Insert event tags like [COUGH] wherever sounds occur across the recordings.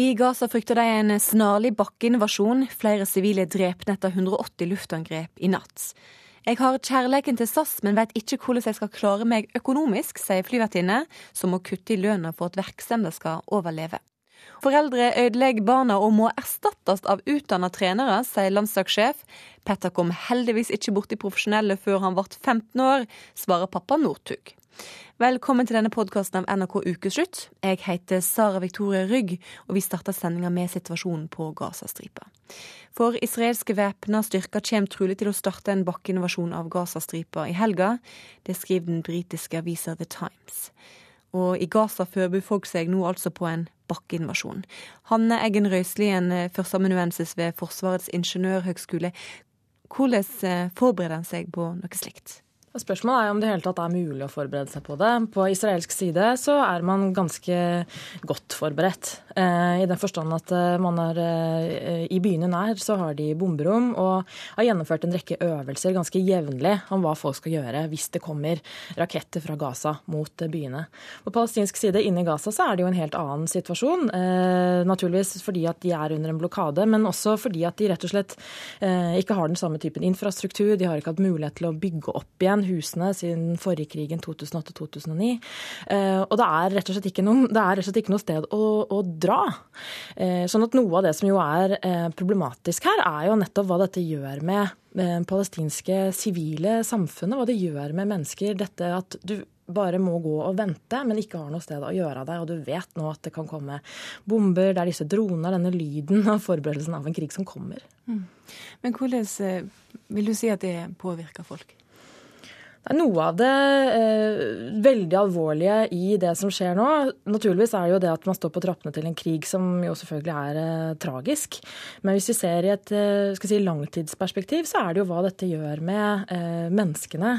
I Gaza frykter de en snarlig bakkeinvasjon. Flere sivile drept etter 180 luftangrep i natt. Jeg har kjærleiken til SAS, men vet ikke hvordan jeg skal klare meg økonomisk, sier flyvertinne, som må kutte i lønna for at virksomheten skal overleve. Foreldre ødelegger barna og må erstattes av utdanna trenere, sier landslagssjef. Petter kom heldigvis ikke borti profesjonelle før han ble 15 år, svarer pappa Northug. Velkommen til denne podkasten av NRK Ukeslutt. Jeg heter Sara Victoria Rygg, og vi starter sendinga med situasjonen på Gazastripa. For israelske væpna styrker kommer trolig til å starte en bakkeinvasjon av Gazastripa i helga. Det skriver den britiske avisa The Times. Og i Gaza forbereder folk seg nå altså på en bakkeinvasjon. Hanne Eggen Røislien, førsteamanuensis ved Forsvarets ingeniørhøgskole. Hvordan eh, forbereder en seg på noe slikt? Spørsmålet er om det hele tatt er mulig å forberede seg på det. På israelsk side så er man ganske godt forberedt. Eh, I den forstand at eh, man er eh, i byene nær så har de bomberom og har gjennomført en rekke øvelser ganske jevnlig om hva folk skal gjøre hvis det kommer raketter fra Gaza mot byene. På palestinsk side inne i Gaza så er det jo en helt annen situasjon. Naturligvis fordi at de er under en blokade, men også fordi at de rett og slett ikke har den samme typen infrastruktur. De har ikke hatt mulighet til å bygge opp igjen husene siden forrige krigen 2008-2009. Eh, og det er rett og slett ikke noe, og slett ikke noe sted å, å, dra. Eh, sånn at noe av det som jo er eh, problematisk her, er jo nettopp hva dette gjør med palestinske sivile samfunnet, hva det gjør med mennesker. Dette at du bare må gå og vente, men ikke har noe sted å gjøre av deg. Og du vet nå at det kan komme bomber, det er disse dronene, denne lyden av forberedelsen av en krig som kommer. Mm. Men hvordan vil du si at det påvirker folk? Det er noe av det eh, veldig alvorlige i det som skjer nå. Naturligvis er det jo det at man står på trappene til en krig som jo selvfølgelig er eh, tragisk. Men hvis vi ser i et eh, si, langtidsperspektiv, så er det jo hva dette gjør med eh, menneskene.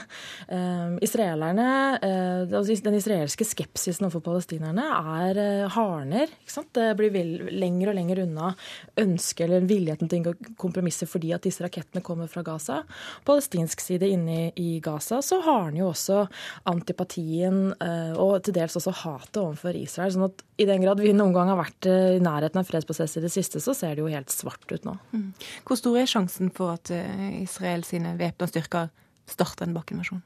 Eh, israelerne, eh, altså Den israelske skepsisen overfor palestinerne er hardner. Det blir vel, lenger og lenger unna ønsket eller villigheten til å inngå kompromisser fordi at disse rakettene kommer fra Gaza. Palestinsk side inne i Gaza så så har han jo også antipatien eh, og til dels også hatet overfor Israel. sånn at i den grad vi noen gang har vært eh, i nærheten av fredsprosess i det siste, så ser det jo helt svart ut nå. Mm. Hvor stor er sjansen for at eh, Israel sine væpna styrker starter en bakkeinvasjon,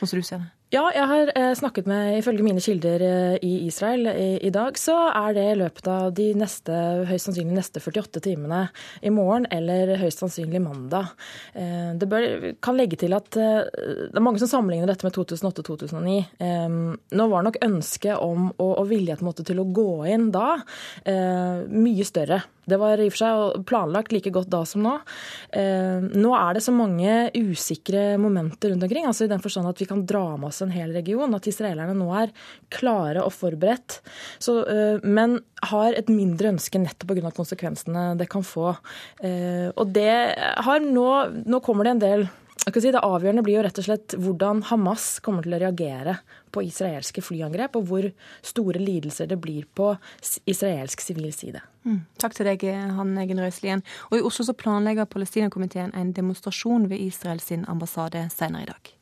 sånn som du ser det? Ja, jeg har eh, snakket med Ifølge mine kilder eh, i Israel i, i, dag, så er det i løpet av de neste, høyst sannsynlig neste 48 timene i morgen, eller høyst sannsynlig mandag. Eh, det bør, kan legge til at det er mange som sammenligner dette med 2008-2009. Nå var nok ønsket om og, og villigheten til å gå inn da mye større. Det var i og for seg planlagt like godt da som nå. Nå er det så mange usikre momenter rundt omkring, altså i den forstand at vi kan dra med oss en hel region. At israelerne nå er klare og forberedt. Så, uh, men har et mindre ønske nettopp pga. konsekvensene det kan få. Uh, og det har nå Nå kommer det en del Si, det avgjørende blir jo rett og slett hvordan Hamas kommer til å reagere på israelske flyangrep, og hvor store lidelser det blir på israelsk sivil side. Mm. Takk til deg, Hanne Egen Røiselien. Og I Oslo så planlegger Palestinakomiteen en demonstrasjon ved Israels ambassade senere i dag.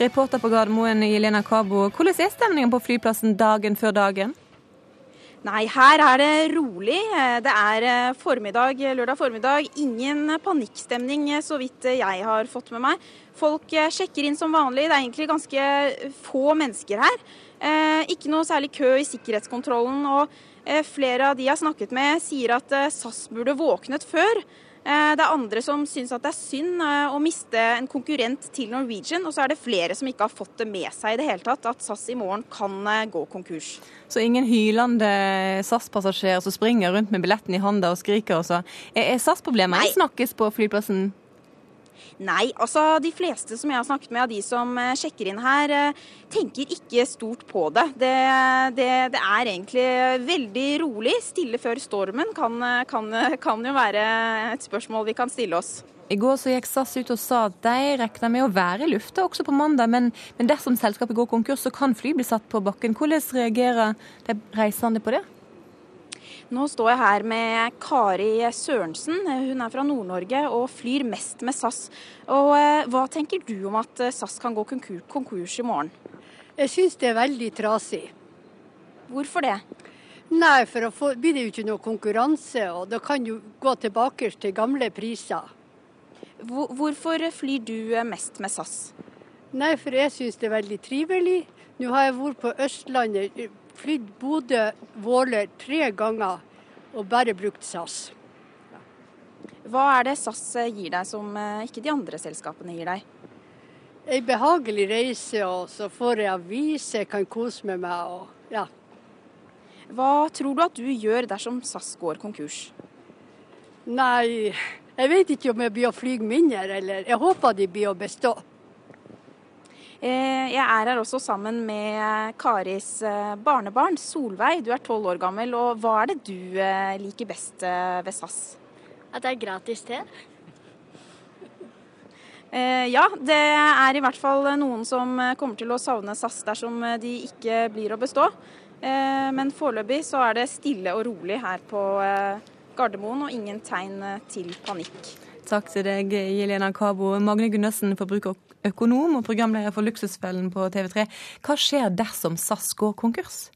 Reporter på Gardermoen, Jelena Kabo. Hvordan er stemningen på flyplassen dagen før dagen? Nei, her er det rolig. Det er eh, formiddag, lørdag formiddag. Ingen panikkstemning, eh, så vidt eh, jeg har fått med meg. Folk sjekker inn som vanlig. Det er egentlig ganske få mennesker her. Ikke noe særlig kø i sikkerhetskontrollen. Og flere av de jeg har snakket med, sier at SAS burde våknet før. Eh, det er andre som syns at det er synd eh, å miste en konkurrent til Norwegian. Og så er det flere som ikke har fått det med seg i det hele tatt, at SAS i morgen kan eh, gå konkurs. Så ingen hylende SAS-passasjerer som springer rundt med billetten i handa og skriker også. Er SAS-problemet snakkes på flyplassen? Nei, altså de fleste som jeg har snakket med av de som eh, sjekker inn her, eh, tenker ikke stort på det. Det, det, det er egentlig veldig rolig. Stille før stormen kan, eh, kan, kan, jo være et spørsmål vi kan stille oss. I går så gikk SAS ut og sa at de regner med å være i lufta også på mandag, men, men dersom selskapet går konkurs, så kan fly bli satt på bakken. Hvordan reagerer de reisende på det? Nå står jeg her med Kari Sørensen. Hun er fra Nord-Norge og flyr mest med SAS. Og eh, Hva tenker du om at eh, SAS kan gå konkurs i morgen? Jeg syns det er veldig trasig. Hvorfor det? Nei, for da blir det jo ikke noe konkurranse, og da kan du gå tilbake til gamle priser. Hvorfor flyr du mest med SAS? Nei, for jeg syns det er veldig trivelig. Nå har jeg vært på Østlandet, flydd Bodø-Våler tre ganger og bare brukt SAS. Hva er det SAS gir deg som eh, ikke de andre selskapene gir deg? Ei behagelig reise, og så får jeg aviser, kan kose med meg. og ja. Hva tror du at du gjør dersom SAS går konkurs? Nei, jeg vet ikke om jeg blir å fly mindre, eller jeg håper de blir å bestå. Eh, jeg er her også sammen med Karis eh, barnebarn, Solveig. Du er tolv år gammel. og Hva er det du liker best ved SAS? At det er gratis te. Eh, ja, det er i hvert fall noen som eh, kommer til å savne SAS dersom eh, de ikke blir å bestå. Men foreløpig så er det stille og rolig her på Gardermoen, og ingen tegn til panikk. Takk til deg, Jelena Kabo. Magne Gundersen, forbrukerøkonom og programleder for Luksusfellen på TV3. Hva skjer dersom SAS går konkurs?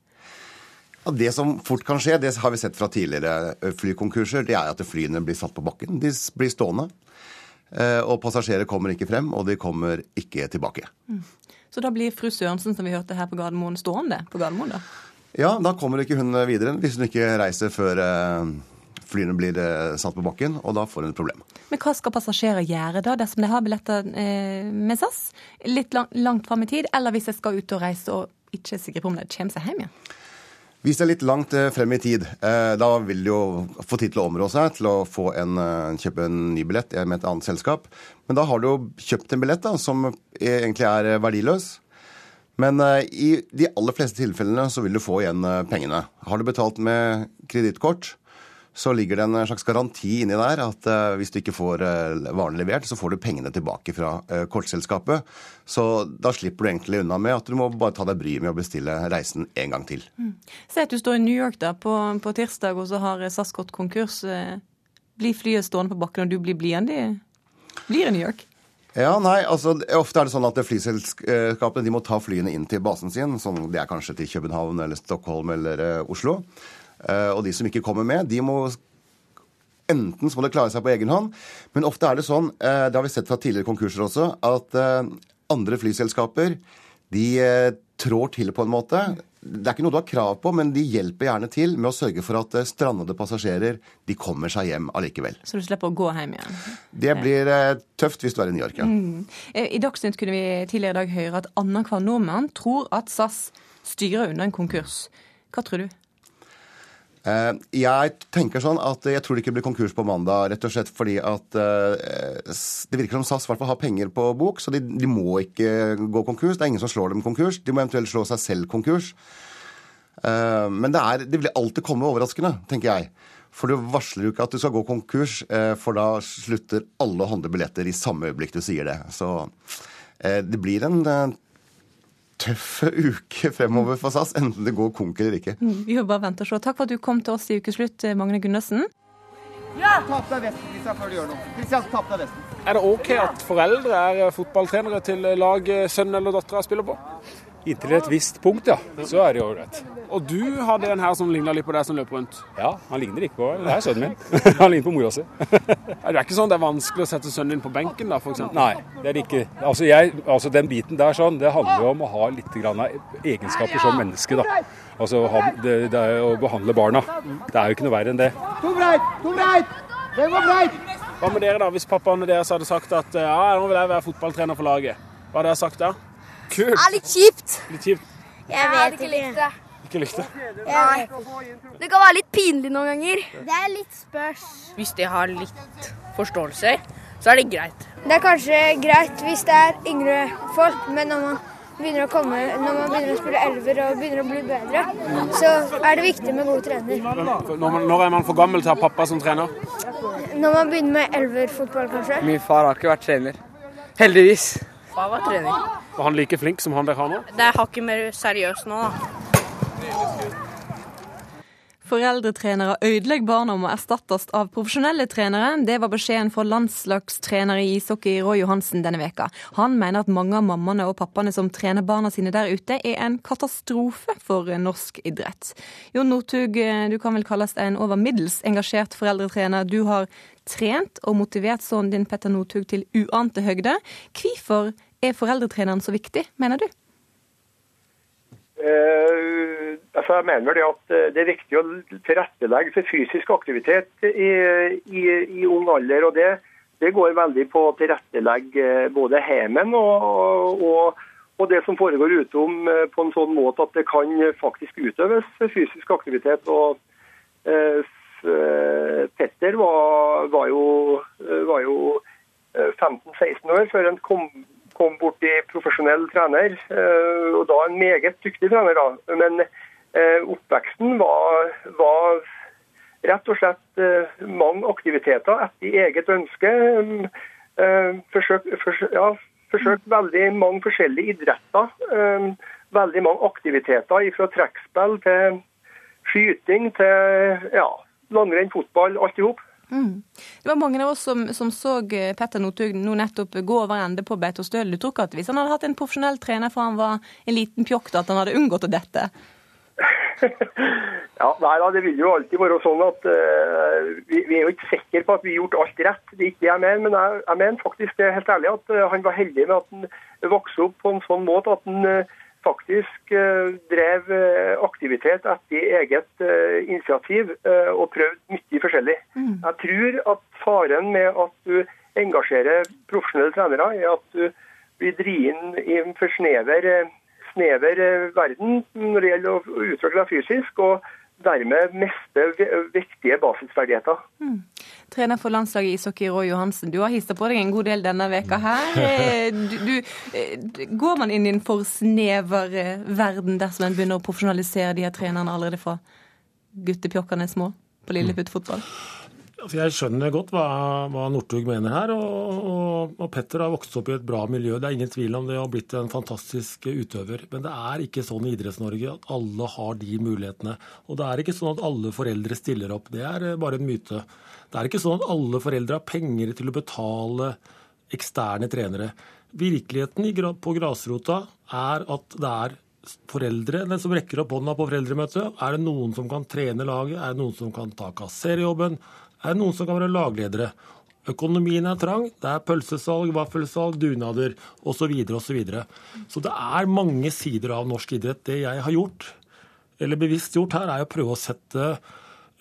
Ja, det som fort kan skje, det har vi sett fra tidligere flykonkurser, det er at flyene blir satt på bakken. De blir stående. Eh, og passasjerer kommer ikke frem, og de kommer ikke tilbake. Mm. Så da blir fru Sørensen, som vi hørte her på Gardermoen, stående på Gardermoen, da? Ja, da kommer ikke hun videre hvis hun ikke reiser før eh, flyene blir eh, satt på bakken, og da får hun et problem. Men hva skal passasjerer gjøre da, dersom de har billetter med SAS litt langt fram i tid, eller hvis de skal ut og reise og ikke er sikre på om de kommer seg hjem igjen? Hvis det er litt langt eh, frem i tid, eh, da vil de jo få tid til å områ seg til å få en, eh, kjøpe en ny billett med et annet selskap. Men da har du jo kjøpt en billett da, som egentlig er verdiløs. Men i de aller fleste tilfellene så vil du få igjen pengene. Har du betalt med kredittkort, så ligger det en slags garanti inni der at uh, hvis du ikke får uh, varen levert, så får du pengene tilbake fra uh, kortselskapet. Så da slipper du egentlig unna med at du må bare ta deg bryet med å bestille reisen en gang til. Mm. Se at du står i New York da på, på tirsdag, og så har SAS gått konkurs. Blir flyet stående på bakken, og du blir blidende? Blir i New York? Ja, nei, altså Ofte er det sånn at flyselskapene de må ta flyene inn til basen sin. Sånn, det er kanskje til København eller Stockholm eller Oslo. Eh, og de som ikke kommer med, de må Enten så må de klare seg på egen hånd, men ofte er det sånn, eh, det har vi sett fra tidligere konkurser også, at eh, andre flyselskaper de trår til på en måte. Det er ikke noe du har krav på, men de hjelper gjerne til med å sørge for at strandede passasjerer de kommer seg hjem allikevel. Så du slipper å gå hjem igjen? Det blir tøft hvis du er i New York, ja. Mm. I Dagsnytt kunne vi tidligere i dag høre at annenhver nordmann tror at SAS styrer under en konkurs. Hva tror du? Eh, jeg tenker sånn at jeg tror det ikke blir konkurs på mandag, rett og slett fordi at eh, det virker som SAS hvert har penger på bok, så de, de, må ikke gå konkurs. Det er ingen som slår dem konkurs. De må eventuelt slå seg selv konkurs. Eh, men det, er, det vil alltid komme overraskende, tenker jeg. For du varsler jo ikke at du skal gå konkurs, for da slutter alle å handle billetter i samme øyeblikk du sier det. Så det blir en tøff uke fremover for SAS, enten det går konk eller ikke. Mm, vi får bare vente og se. Takk for at du kom til oss i Ukeslutt, eh, Magne Gundersen. Ja! Ta deg vesten, Kristian, før du gjør noe. Kristian, ta deg vesten. Er det OK at foreldre er fotballtrenere til lag sønnen eller dattera spiller på? Inntil et visst punkt, ja. Så er det jo ålreit. Og du hadde en her som ligna litt på deg som løp rundt? Ja, han ligner ikke på Det er sønnen min. [LAUGHS] [LAUGHS] han ligner på mora si. det er ikke sånn det er vanskelig å sette sønnen din på benken, da, f.eks.? Nei, det er det ikke. Altså, jeg, altså, den biten der sånn, det handler jo om å ha litt grann egenskaper som menneske, da. Altså det, det er å behandle barna. Det er jo ikke noe verre enn det. To breit! To breit! Det var breit! Hva med dere, da? Hvis pappaen deres hadde sagt at ja, nå vil jeg være fotballtrener for laget. Hva hadde dere sagt da? Kult. Det er litt kjipt. Litt kjipt? Jeg vet ikke likt det. Ikke likt det? Nei. Det kan være litt pinlig noen ganger. Det er litt spørs. Hvis de har litt forståelse, så er det greit. Det er kanskje greit hvis det er yngre folk, men når man begynner å komme, når man begynner å spille elver og begynner å bli bedre, så er det viktig med gode trener. Når er man for gammel til å ha pappa som trener? Når man begynner med elverfotball, kanskje. Min far har ikke vært trener. Heldigvis. Far var trening. Var han like flink som han dere har nå? Det er hakket mer seriøst nå, da. Foreldretrenere ødelegger barna og må erstattes av profesjonelle trenere. Det var beskjeden fra landslagstrener i ishockey Roy Johansen denne veka. Han mener at mange av mammaene og pappaene som trener barna sine der ute, er en katastrofe for norsk idrett. Jon Northug, du kan vel kalles en over middels engasjert foreldretrener. Du har trent og motivert sønnen din Petter Northug til uante høgder. Hvorfor er foreldretreneren så viktig, mener du? Eh, altså jeg mener det at eh, det er viktig å tilrettelegge for fysisk aktivitet i, i, i ung alder. og det, det, går veldig på å tilrettelegge eh, både heimen og, og, og, det som foregår utom på en sånn måte at det kan faktisk utøves fysisk aktivitet. og eh, Petter var, var jo, var jo 15-16 år før han kom kom borti profesjonell trener, eh, og da en meget dyktig trener. da. Men eh, oppveksten var, var rett og slett eh, mange aktiviteter etter eget ønske. Forsøk, forsøk, ja, forsøk veldig mange forskjellige idretter. Veldig mange aktiviteter fra trekkspill til skyting til ja, langrenn, fotball, alt i hop. Mm. Det var mange av oss som, som så eh, Petter Northug nå nettopp gå over ende på Beitostølen. Du tror ikke at hvis han hadde hatt en profesjonell trener for han var en liten pjokk, at han hadde unngått å dette? [LAUGHS] ja, nei da, Det vil jo alltid være sånn at uh, vi, vi, er jo ikke sikre på at vi har gjort alt rett. Det er ikke det jeg mener, men jeg, jeg mener faktisk det er helt ærlig at uh, han var heldig med at han vokste opp på en sånn måte at han uh, faktisk eh, drev eh, aktivitet etter eget eh, initiativ og prøvd mye forskjellig. Mm. Jeg tror at faren med at du engasjerer profesjonelle trenere, er at du blir dratt inn i en for snever, snever verden når det gjelder å utvikle deg fysisk. og dermed mister viktige basisferdigheter. Mm. Trener for landslaget i ishockey, Roy Johansen. Du har hista på deg en god del denne veka her. [LAUGHS] Eh, du, du, eh, går man inn i en for snever eh, verden dersom en begynner å profesjonalisere de her trenerne allerede fra guttepjokkene små på Lilleputt fotball? Altså jeg skjønner godt hva, hva Northug mener her. Og, og, og, Petter har vokst opp i et bra miljø. Det er ingen tvil om det og blitt en fantastisk utøver. Men det er ikke sånn i Idretts-Norge at alle har de mulighetene. Og det er ikke sånn at alle foreldre stiller opp. Det er eh, bare en myte. Det er ikke sånn at alle foreldre har penger til å betale eksterne trenere. Virkeligheten på grasrota er at det er foreldre som rekker opp hånda på foreldremøtet. Er det noen som kan trene laget? Er det noen som kan ta kasserjobben? Er det noen som kan være lagledere. Økonomien er trang. Det er pølsesalg, vaffelsalg, dunader osv. Så, videre, og så, så det er mange sider av norsk idrett. Det jeg har gjort, eller bevisst gjort her, er å prøve å sette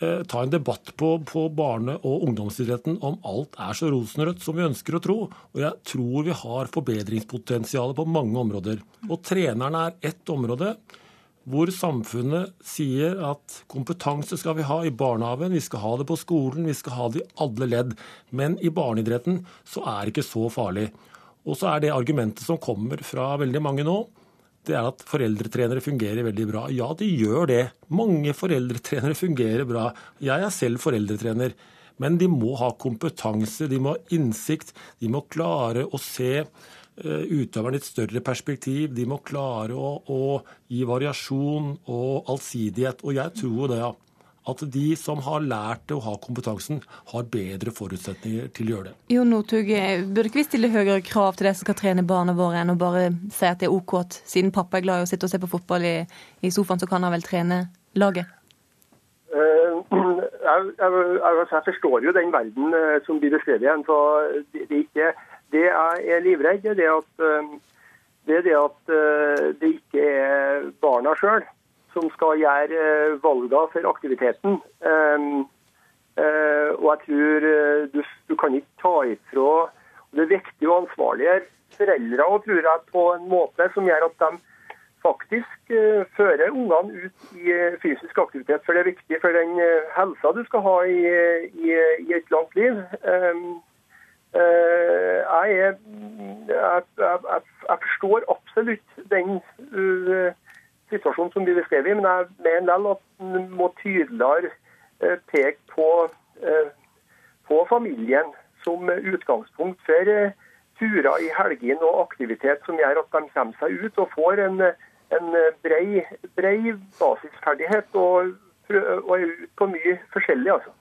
eh, ta en debatt på, på barne- og ungdomsidretten om alt er så rosenrødt som vi ønsker å tro. Og jeg tror vi har forbedringspotensial på mange områder. Og trenerne er ett område hvor samfunnet sier at kompetanse skal vi ha i barnehagen, vi skal ha det på skolen, vi skal ha det i alle ledd. Men i barneidretten så er det ikke så farlig. Og så er det argumentet som kommer fra veldig mange nå, det er at foreldretrenere fungerer veldig bra. Ja, de gjør det. Mange foreldretrenere fungerer bra. Jeg er selv foreldretrener. Men de må ha kompetanse, de må ha innsikt, de må klare å se Eh, utøverne et større perspektiv. De må klare å, å, gi variasjon og allsidighet. Og jeg tror det, at de som har lært det og har kompetansen, har bedre forutsetninger til å gjøre det. Jo, Northug, burde ikke vi stille høyere krav til de som skal trene barna våre, enn å bare si at det er OK at siden pappa er glad i å sitte og se på fotball i, i sofaen, så kan han vel trene laget? [CLEARS THROAT] Jeg, jeg, jeg, jeg, forstår jo den verden som blir beskrevet igjen. så det, det er ikke jeg er livredd, er det at, eh, det, er det, at eh, det ikke er barna sjøl som skal gjøre eh, valgene for aktiviteten. Og jeg tror du, du kan ikke ta ifra Det er viktig å ansvarliggjøre foreldre og tror jeg, på en måte som gjør at de faktisk fører ungene ut i fysisk aktivitet. For det er viktig for den helsa du skal ha i, i, i et langt liv. Eh, er, jeg, jeg, jeg, forstår absolutt den uh, situasjonen som blir beskrevet, men jeg mener likevel at en må tydeligere uh, peke på, på, familien som utgangspunkt for turer i helgene og aktivitet som gjør at de kommer seg ut og får en, en brei basisferdighet og og er ute på mye forskjellig, altså.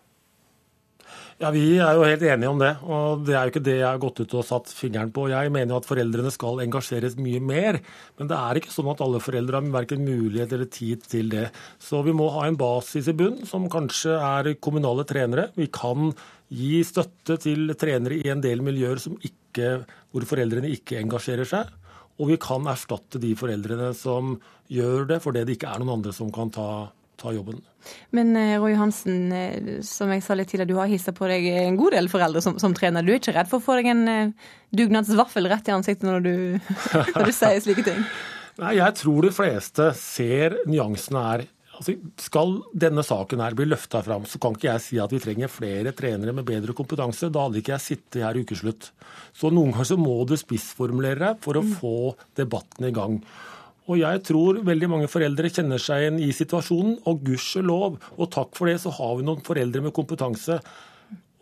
Ja, Vi er jo helt enige om det. og Det er jo ikke det jeg har gått ut og satt fingeren på. Jeg mener jo at foreldrene skal engasjeres mye mer. Men det er ikke sånn at alle foreldre har verken mulighet eller tid til det. Så vi må ha en basis i bunn, som kanskje er kommunale trenere. Vi kan gi støtte til trenere i en del miljøer ikke, hvor foreldrene ikke engasjerer seg. Og vi kan erstatte de foreldrene som gjør det, fordi det ikke er noen andre som kan ta ta jobben. Men eh, Roy Hansen, eh, som jeg sa litt tidligere, du har hissa på deg en god del foreldre som, som, trener. Du er ikke redd for å få deg en uh, dugnadsvaffel rett i ansiktet når du, [LAUGHS] når du sier slike ting? [LAUGHS] Nei, Jeg tror de fleste ser nyansene her. Altså, skal denne saken her bli løfta fram, så kan ikke jeg si at vi trenger flere trenere med bedre kompetanse. Da hadde ikke jeg sittet her i ukeslutt. Så noen ganger så må du spissformulere for å mm. få debatten i gang. Og jeg tror veldig mange foreldre kjenner seg igjen i situasjonen, og gudskjelov og takk for det, så har vi noen foreldre med kompetanse.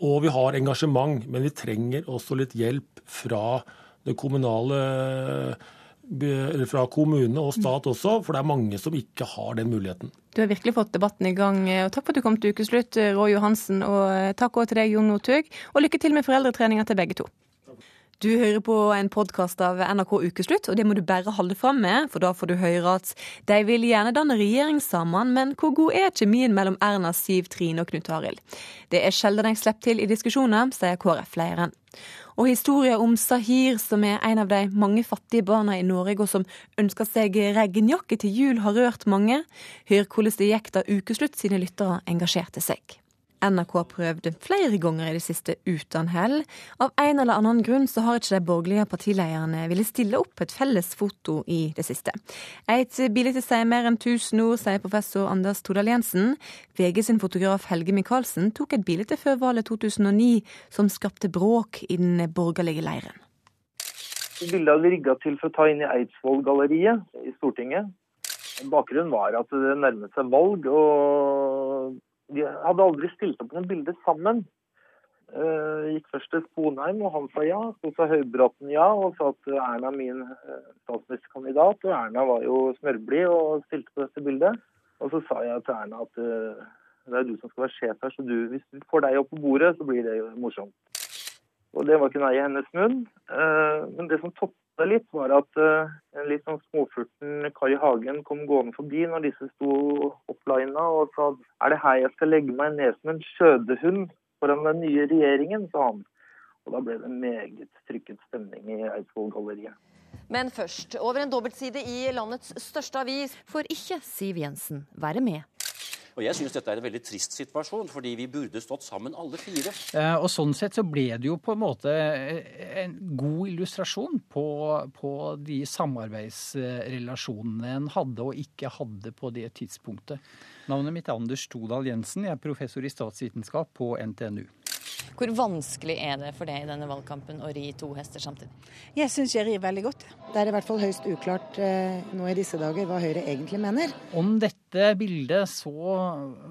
Og vi har engasjement, men vi trenger også litt hjelp fra det kommunale fra kommune og stat også, for det er mange som ikke har den muligheten. Du har virkelig fått debatten i gang. og Takk for at du kom til ukeslutt, Roy Johansen. Og takk også til deg, Jon Northug. Og lykke til med foreldretreninga til begge to. Du hører på en podkast av NRK Ukeslutt, og det må du bare holde fram med, for da får du høre at de vil gjerne danne regjering sammen, men hvor god er kjemien mellom Erna, Siv, Trine og Knut Arild? Det er sjelden jeg slipper til i diskusjoner, sier KrF-lederen. Og historien om Sahir, som er en av de mange fattige barna i Norge, og som ønsker seg regnjakke til jul, har rørt mange. Hør hvordan det gikk da Ukeslutt sine lyttere engasjerte seg. NRK prøvd flere ganger i det siste uten hell. Av en eller annen grunn så har ikke de borgerlige partilederne ville stille opp et felles foto i det siste. Et bilde sier mer enn tusen ord, sier professor Anders Todal Jensen. VG sin fotograf Helge Michaelsen tok et bilde før valget 2009 som skapte bråk i den borgerlige leiren. Bildet hadde rigga til for å ta inn i Eidsvoll-galleriet i Stortinget. Bakgrunnen var at det nærmet seg valg, og de hadde aldri stilt opp noen bilder sammen. Uh, gikk først til Sponheim, og han sa ja. Så sa Høybråten ja, og sa at Erna er min uh, statsministerkandidat. Og Erna var jo smørblid og stilte på dette bildet. Og så sa jeg til Erna at uh, det er du som skal være sjef her, så du, hvis vi får deg opp på bordet, så blir det jo morsomt. Og det var ikke nei i hennes munn. men det som toppet det litt, var at uh, en litt sånn småfurten Kai Hagen kom gående forbi når disse sto opplina og sa er det her jeg skal legge meg ned som en skjødehund foran den nye regjeringen, sa han. Og da ble det meget trykket stemning i Eidsvoll-galleriet. Men først, over en dobbeltside i landets største avis får ikke Siv Jensen være med. Og Jeg syns dette er en veldig trist situasjon, fordi vi burde stått sammen alle fire. Eh, og Sånn sett så ble det jo på en måte eh, en god illustrasjon på, på de samarbeidsrelasjonene en hadde og ikke hadde på det tidspunktet. Navnet mitt er Anders Todal Jensen. Jeg er professor i statsvitenskap på NTNU. Hvor vanskelig er det for deg i denne valgkampen å ri to hester samtidig? Jeg syns jeg rir veldig godt. Det er i hvert fall høyst uklart eh, nå i disse dager hva Høyre egentlig mener. Om dette bildet så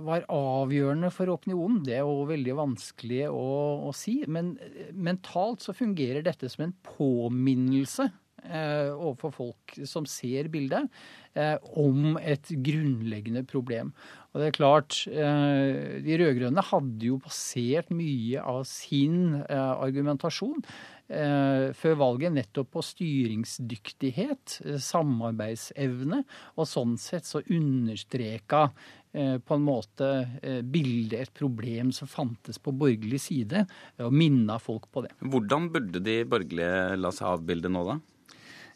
var avgjørende for opinionen, det er jo veldig vanskelig å, å si. Men eh, mentalt så fungerer dette som en påminnelse overfor folk som ser bildet, eh, om et grunnleggende problem. Og det er klart, eh, De rød-grønne hadde jo basert mye av sin eh, argumentasjon eh, før valget nettopp på styringsdyktighet, samarbeidsevne, og sånn sett så understreka på en måte bildet et problem som fantes på borgerlig side, og minna folk på det. Hvordan burde de borgerlige la seg avbilde nå, da?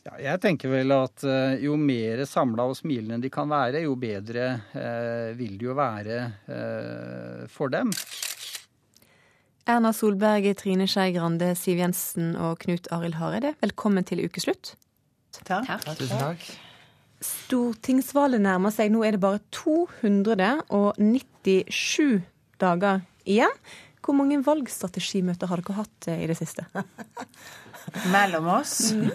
Ja, jeg tenker vel at uh, jo mer samla og smilende de kan være, jo bedre eh, vil det jo være eh, for dem. Erna Solberg, Trine Skei Grande, Siv Jensen og Knut Arild Hareide, velkommen til ukeslutt. Takk. takk. Tusen takk. Stortingsvalget nærmer seg. Nå er det bare 297 dager igjen. Hvor mange valgstrategimøter har dere hatt i det siste? [LAUGHS] Mellom oss? Mm.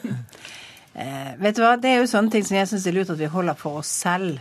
Eh, vet du hva, Det er jo sånne ting som jeg syns er lurt at vi holder for oss selv.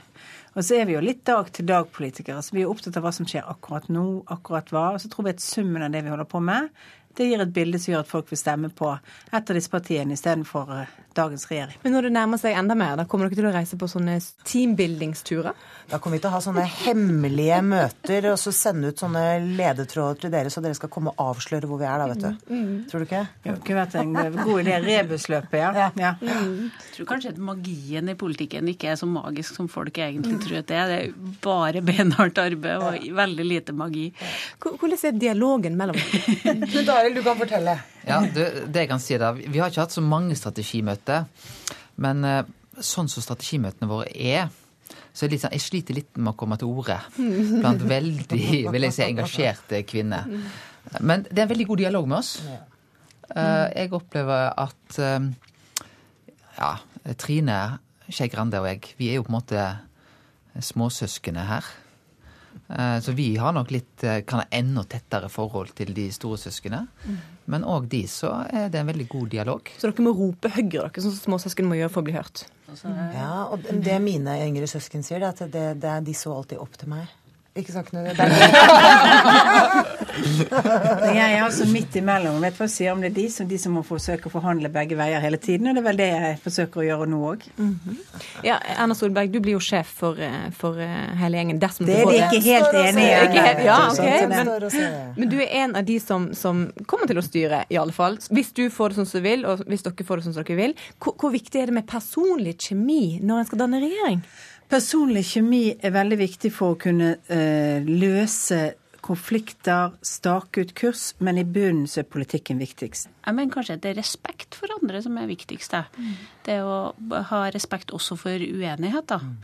Og så er vi jo litt dag-til-dag-politikere, så vi er opptatt av hva som skjer akkurat nå, akkurat hva. Og så tror vi at summen av det vi holder på med, Det gir et bilde som gjør at folk vil stemme på et av disse partiene istedenfor uh, dagens regjering. Men når det nærmer seg enda mer, da kommer dere til å reise på sånne teambuildingsturer? Da kommer vi til å ha sånne hemmelige møter og så sende ut sånne ledetråder til dere, så dere skal komme og avsløre hvor vi er, da, vet du. Mm. Tror du ikke? Det kunne vært en god idé. Rebusløpet, ja. ja. Mm. Jeg tror kanskje at magien i politikken ikke er så magisk som folk egentlig tror at det er. Det er bare beinhardt arbeid og veldig lite magi. Hvordan er dialogen mellom Knut [LAUGHS] Arild, du kan fortelle. Ja, det, det jeg kan si da, Vi har ikke hatt så mange strategimøter. Men eh, sånn som strategimøtene våre er, så jeg, sånn, jeg, sliter litt med å komme til orde blant veldig vil jeg si, engasjerte kvinner. Men det er en veldig god dialog med oss. Eh, jeg opplever at eh, ja, Trine Skei Grande og jeg, vi er jo på en måte småsøskene her. Eh, så vi har nok litt kan ha enda tettere forhold til de store søskene. Men òg de så er det en veldig god dialog. Så dere må rope høyere, dere, sånn som småsøsken må gjøre for å bli hørt? Ja, og det mine yngre søsken sier, det er at det, det er de så alltid opp til meg. Ikke sant, Knut? [LAUGHS] [LAUGHS] jeg er altså midt imellom. Vet du hva jeg sier om det er de som, de som må forsøke å forhandle begge veier hele tiden? Og det er vel det jeg forsøker å gjøre nå òg. Mm -hmm. Ja, Erna Solberg, du blir jo sjef for, eh, for eh, hele gjengen. det er de ikke helt enige i. Ja, okay. men, men, du er en av de som, som, kommer til å styre, i alle fall. Hvis du får det sånn som du vil, og hvis dere får det sånn som dere vil. Hvor, hvor viktig er det med personlig kjemi når en skal danne regjering? Personlig kjemi er veldig viktig for å kunne uh, løse konflikter, stake ut kurs, men i bunnen så er politikken viktigst. Jeg mener kanskje at det er respekt for andre som er viktigst. Mm. Det å ha respekt også for uenigheter. Mm.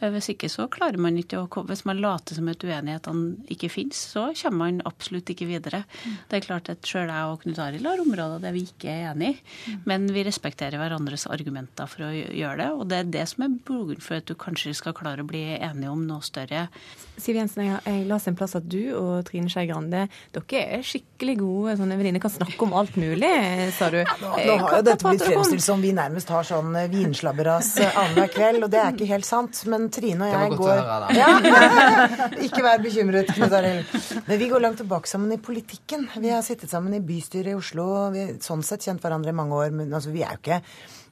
Hvis ikke så klarer man ikke å Hvis man later som at uenighetene ikke finnes, så kommer man absolutt ikke videre. Mm. Det er klart at sjøl jeg og Knut Arild har områder der vi ikke er enige, mm. men vi respekterer hverandres argumenter for å gjøre det. Og det er det som er grunnen for at du kanskje skal klare å bli enige om noe større. Siv Jensen, jeg, jeg leste en plass at du og Trine Skei Grande dere er skikkelig gode sånne venninner. Kan snakke om alt mulig, sa du. Ja, nå, nå har jo dette blitt fremstilt som vi nærmest har sånn vinslabberas annenhver kveld, og det er ikke helt sant. men Trine og jeg går [LAUGHS] ja. [LAUGHS] Ikke vær bekymret, Knut Arild. Men vi går langt tilbake sammen i politikken. Vi har sittet sammen i bystyret i Oslo. Vi har sånn sett kjent hverandre i mange år. Men altså, vi er jo ikke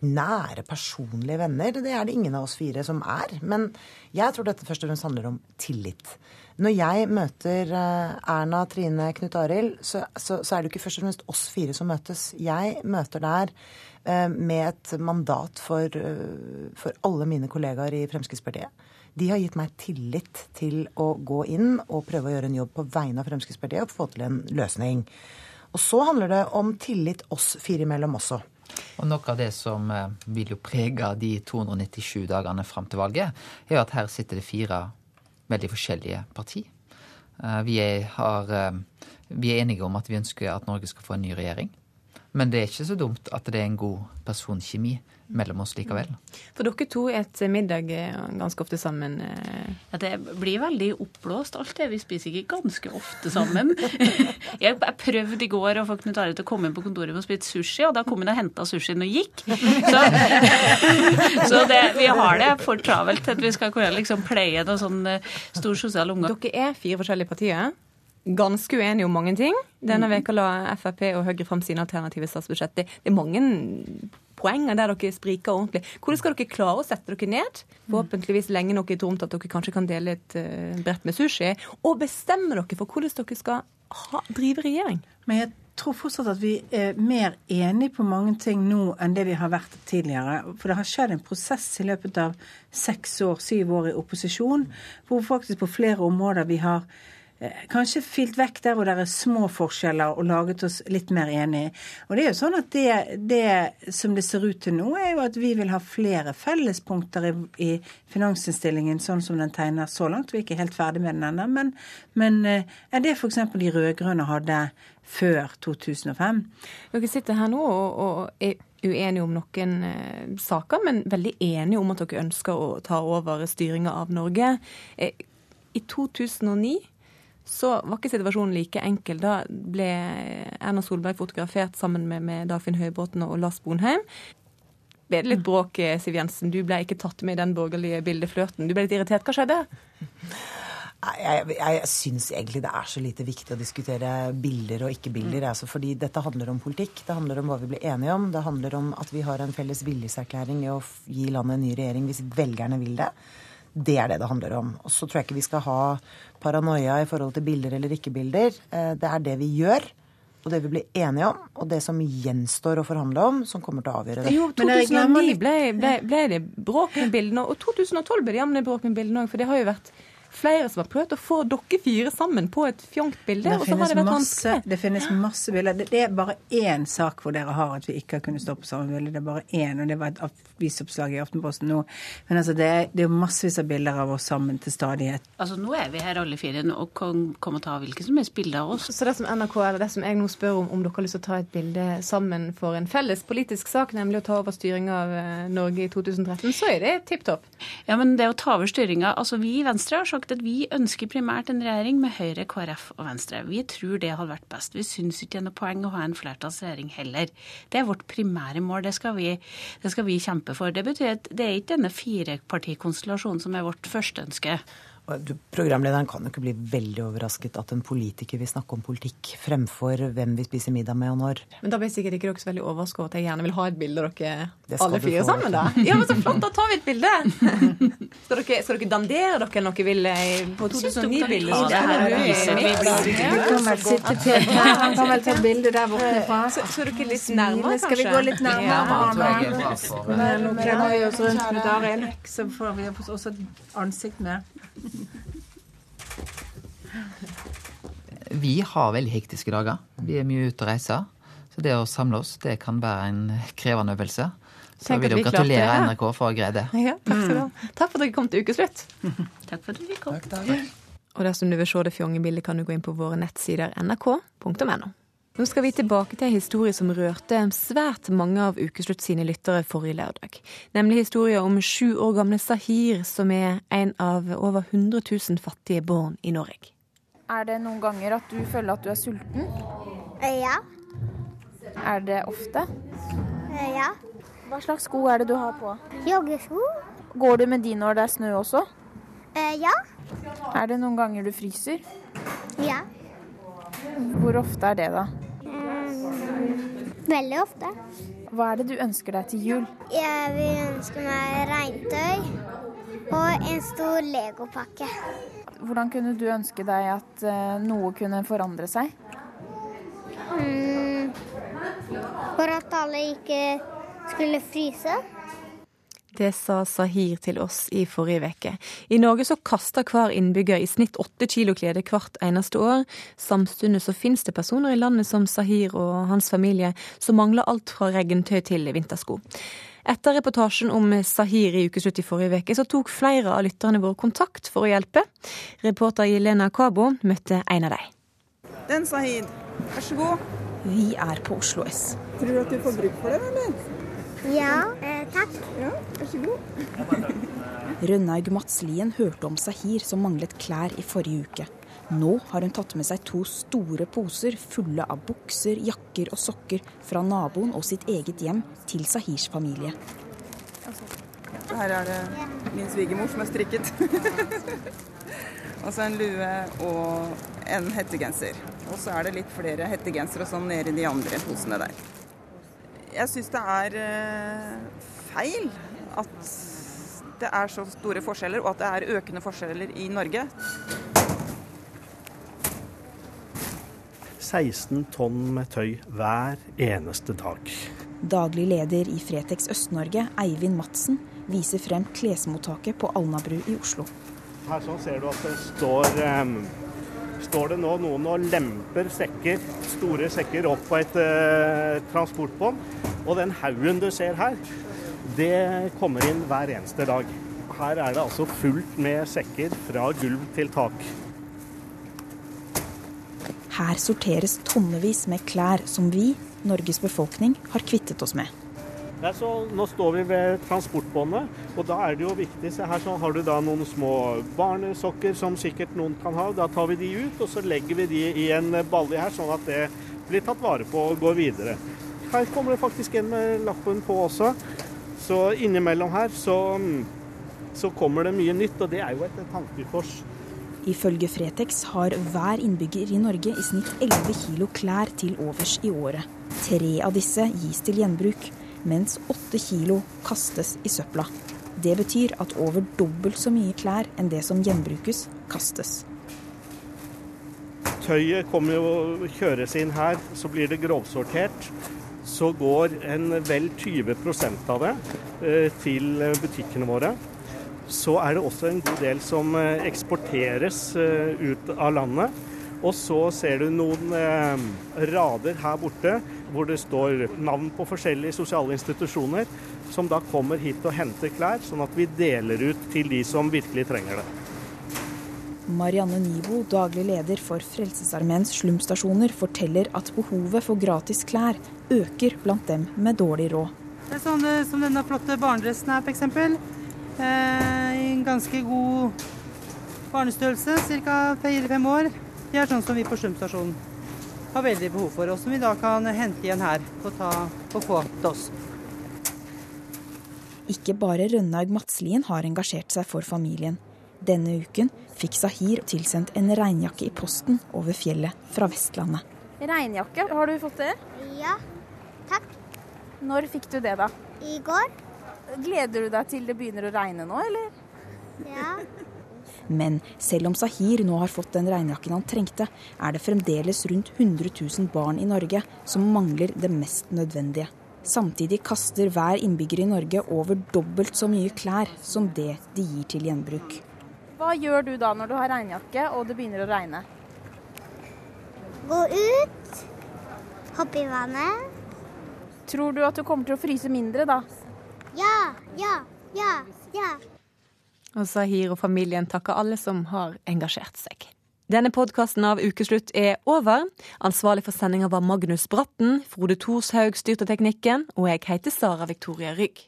nære personlige venner. Det er det ingen av oss fire som er. Men jeg tror dette først og fremst handler om tillit. Når jeg møter eh, Erna, Trine, Knut Arild, så, så, så, er det jo ikke først og fremst oss fire som møtes. Jeg møter der med et mandat for, eh, for alle mine kollegaer i Fremskrittspartiet. De har gitt meg tillit til å gå inn og prøve å gjøre en jobb på vegne av Fremskrittspartiet og få til en løsning. Og så handler det om tillit oss fire imellom også. Og Noe av det som eh, vil jo prege de 297 dagene fram til valget, er at her sitter det fire veldig forskjellige parti. Eh, vi er, har, eh, vi er enige om at vi ønsker at Norge skal få en ny regjering. Men det er ikke så dumt at det er en god personkjemi mellom oss likevel. For dere to et middag eh, ganske ofte sammen? Eh. Ja, det blir veldig oppblåst alt det. Vi spiser ikke ganske ofte sammen. [LAUGHS] Jeg prøvde i går å få Knut Arild til å komme inn på kontoret og spise sushi, og da kom han og henta sushien og gikk. Så, [LAUGHS] så det, vi har det for travelt til at vi skal kunne liksom pleie noe sånn stor sosial omgang. Dere er fire forskjellige partier ganske uenige om mange ting. Denne veka la Frp og Høyre fram sine alternative statsbudsjett. Det er mange poenger der dere spriker ordentlig. Hvordan skal dere klare å sette dere ned, forhåpentligvis lenge nok i tomt at dere kanskje kan dele et uh, brett med sushi, og bestemme dere for hvordan dere skal ha, drive regjering? Men jeg tror fortsatt at vi er mer enige på mange ting nå enn det vi har vært tidligere. For det har skjedd en prosess i løpet av seks år, syv år i opposisjon, hvor faktisk på flere områder vi har Eh, kanskje filt vekk der hvor det er små forskjeller, og laget oss litt mer enige. Og det er jo sånn at det, det som det ser ut til nå, er jo at vi vil ha flere fellespunkter i, i finansinnstillingen sånn som den tegner så langt. Vi er ikke helt ferdig med den ennå. Men, men eh, er det f.eks. de rød-grønne hadde før 2005? Dere sitter her nå og, og er uenige om noen eh, saker, men veldig enige om at dere ønsker å ta over styringa av Norge. Eh, I 2009 så var ikke situasjonen like enkel. Da ble Erna Solberg fotografert sammen med, med Dagfinn Høybråten og Lars Bonheim. Ble det litt bråk, Siv Jensen? Du ble ikke tatt med i den borgerlige bildeflørten. Du ble litt irritert. Hva skjedde? Jeg, jeg, jeg syns egentlig det er så lite viktig å diskutere bilder og ikke-bilder. Mm. Altså fordi dette handler om politikk. Det handler om hva vi blir enige om. Det handler om at vi har en felles viljeserklæring i å gi landet en ny regjering hvis velgerne vil det. Det er det det handler om. Og så tror jeg ikke vi skal ha paranoia i forhold til bilder eller ikke-bilder. Eh, det er det vi gjør og det vi blir enige om, og det som gjenstår å forhandle om, som kommer til å avgjøre det. Jo, 2009 ble, ble, ble det bråk med bildene, og 2012 ble det jammen bråk med bildene òg, for det har jo vært flere som har prøvd å få dere fire sammen på et fjongt bilde. Det, finnes det, vært masse, det finnes masse bilder. Det, det, er bare én sak hvor dere har at vi ikke har kunnet stå på samme bilde. Det er bare én, og det var et avisoppslag i Aftenposten nå. Men altså, det, det er jo massevis av bilder av oss sammen til stadighet. Altså, Nå er vi her alle fire og kan komme og ta hvilket som helst bilde av oss. Så det som NRK, eller det som jeg nå spør om, om dere har lyst til å ta et bilde sammen for en felles politisk sak, nemlig å ta over styringa av eh, Norge i 2013, så er det tipp topp. Ja, men det å ta over styringa Altså, vi i Venstre har sagt at vi ønsker primært en regjering med Høyre, KrF og Venstre. Vi tror det hadde vært best. Vi syns ikke det er noe poeng å ha en flertallsregjering heller. Det er vårt primære mål. Det skal vi, det skal vi kjempe for. Det betyr at det er ikke denne firepartikonstellasjonen som er vårt førsteønske. Programlederen kan jo ikke bli veldig overrasket at en politiker vil snakke om politikk fremfor hvem vi spiser middag med og når. Men da blir sikkert ikke dere så veldig overraska over at jeg gjerne vil ha et bilde av dere alle fire sammen, da. Ja, men så flott, da tar vi et bilde! skal, dere, skal dere dandere dere noe vil på 2009-bildet? Du kan vel sitte til Han kan vel ta et bilde der borte fra. Skal dere litt nærmere, kanskje? Skal vi gå litt nærmere? Nå klemmer vi oss rundt med Arild, så får vi også et ansikt med. Vi har veldig hektiske dager. Vi er mye ute og reiser. Så det å samle oss, det kan være en krevende øvelse. Så Tenk vil jeg gratulere NRK for å ha greid det. [LAUGHS] Ja, takk, skal du ha. takk for at dere kom til ukeslutt. [LAUGHS] takk for at du kom. Takk, Og dersom du vil se det fjonge bildet, kan du gå inn på våre nettsider nrk.no. Nå skal vi tilbake til en historie som rørte svært mange av Ukeslutt sine lyttere forrige lørdag. Nemlig historien om sju år gamle Sahir, som er en av over 100 000 fattige barn i Norge. Er det noen ganger at du føler at du er sulten? Ja. Er det ofte? Ja. Hva slags sko er det du har på? Joggesko. Går du med de når det er snø også? Ja. Er det noen ganger du fryser? Ja. Hvor ofte er det, da? Veldig ofte. Hva er det du ønsker deg til jul? Jeg vil ønske meg regntøy og en stor legopakke. Hvordan kunne du ønske deg at uh, noe kunne forandre seg? Mm, for at alle ikke skulle fryse. Det sa Sahir til oss i forrige uke. I Norge så kaster hver innbygger i snitt åtte kilo klede hvert eneste år. Samtidig så finnes det personer i landet som Sahir og hans familie som mangler alt fra regntøy til vintersko. Etter reportasjen om Sahir i ukeslutt i forrige uke, så tok flere av lytterne våre kontakt for å hjelpe. Reporter Jelena Kabo møtte en av dem. Den Sahid, vær så god. Vi er på Oslo S. Tror du at du får bruk for det, eller? Ja, eh, takk. Ja, vær så god. Rønnaug Madslien hørte om Sahir som manglet klær i forrige uke. Nå har hun tatt med seg to store poser fulle av bukser, jakker og sokker fra naboen og sitt eget hjem til Sahirs familie. Her er det min svigermor som er strikket. [LAUGHS] og så en lue og en hettegenser. Og så er det litt flere hettegensere sånn nede i de andre posene der jeg syns det er eh, feil at det er så store forskjeller, og at det er økende forskjeller i Norge. 16 tonn med tøy hver eneste dag. Daglig leder i Fretex Øst-Norge, Eivind Madsen, viser frem klesmottaket på Alnabru i Oslo. Her sånn ser du at det står um står det nå noen og lemper sekker, store sekker opp på et eh, transportbånd. Og den haugen du ser her, det kommer inn hver eneste dag. Her er det altså fullt med sekker fra gulv til tak. Her sorteres tonnevis med klær som vi, Norges befolkning, har kvittet oss med. Så nå står vi ved transportbåndet, og da er det jo viktig Se her så har du da noen små barnesokker som sikkert noen kan ha. Da tar vi de ut, og så legger vi de i en balje her, sånn at det blir tatt vare på og går videre. Her kommer det faktisk en med lappen på også. Så innimellom her så, så kommer det mye nytt, og det er jo et tankekors. Ifølge Fretex har hver innbygger i Norge i snitt 11 kilo klær til overs i året. Tre av disse gis til gjenbruk, mens åtte kilo kastes i søpla. Det betyr at over dobbelt så mye klær enn det som gjenbrukes, kastes. Tøyet kommer jo kjøres inn her, så blir det grovsortert. Så går en vel 20% av det eh, til butikkene våre så er det også en god del som eh, eksporteres eh, ut av landet. Og så ser du noen eh, rader her borte hvor det står navn på forskjellige sosiale institusjoner, som da kommer hit og henter klær, sånn at vi deler ut til de som virkelig trenger det. Marianne Nivo, daglig leder for Frelsesarmeens slumstasjoner, forteller at behovet for gratis klær øker blant dem med dårlig råd. Det er sånn som denne flotte barnedressen her, f.eks. Eh, I en ganske god barnestørrelse, ca. fire-fem år. Det er sånn som vi på Slumstasjonen har veldig behov for, og som vi da kan hente igjen her og, ta, og få til oss. Ikke bare Rønnaug Madslien har engasjert seg for familien. Denne uken fikk Sahir tilsendt en regnjakke i posten over fjellet fra Vestlandet. Regnjakke, har du fått det? Ja, takk. Når fikk du det, da? I går. Gleder du deg til det begynner å regne nå, eller? Ja. Men selv om Sahir nå har fått den regnjakken han trengte, er det fremdeles rundt 100 000 barn i Norge som mangler det mest nødvendige. Samtidig kaster hver innbygger i Norge over dobbelt så mye klær som det de gir til gjenbruk. Hva gjør du da når du har regnjakke og det begynner å regne? Gå ut, hoppe i vannet. Tror du at du kommer til å fryse mindre da? Ja, ja, ja, ja. Og Sahir og familien takker alle som har engasjert seg. Denne podkasten av Ukeslutt er over. Ansvarlig for sendinga var Magnus Bratten. Frode Thorshaug styrte teknikken. Og jeg heter Sara Victoria Rygg.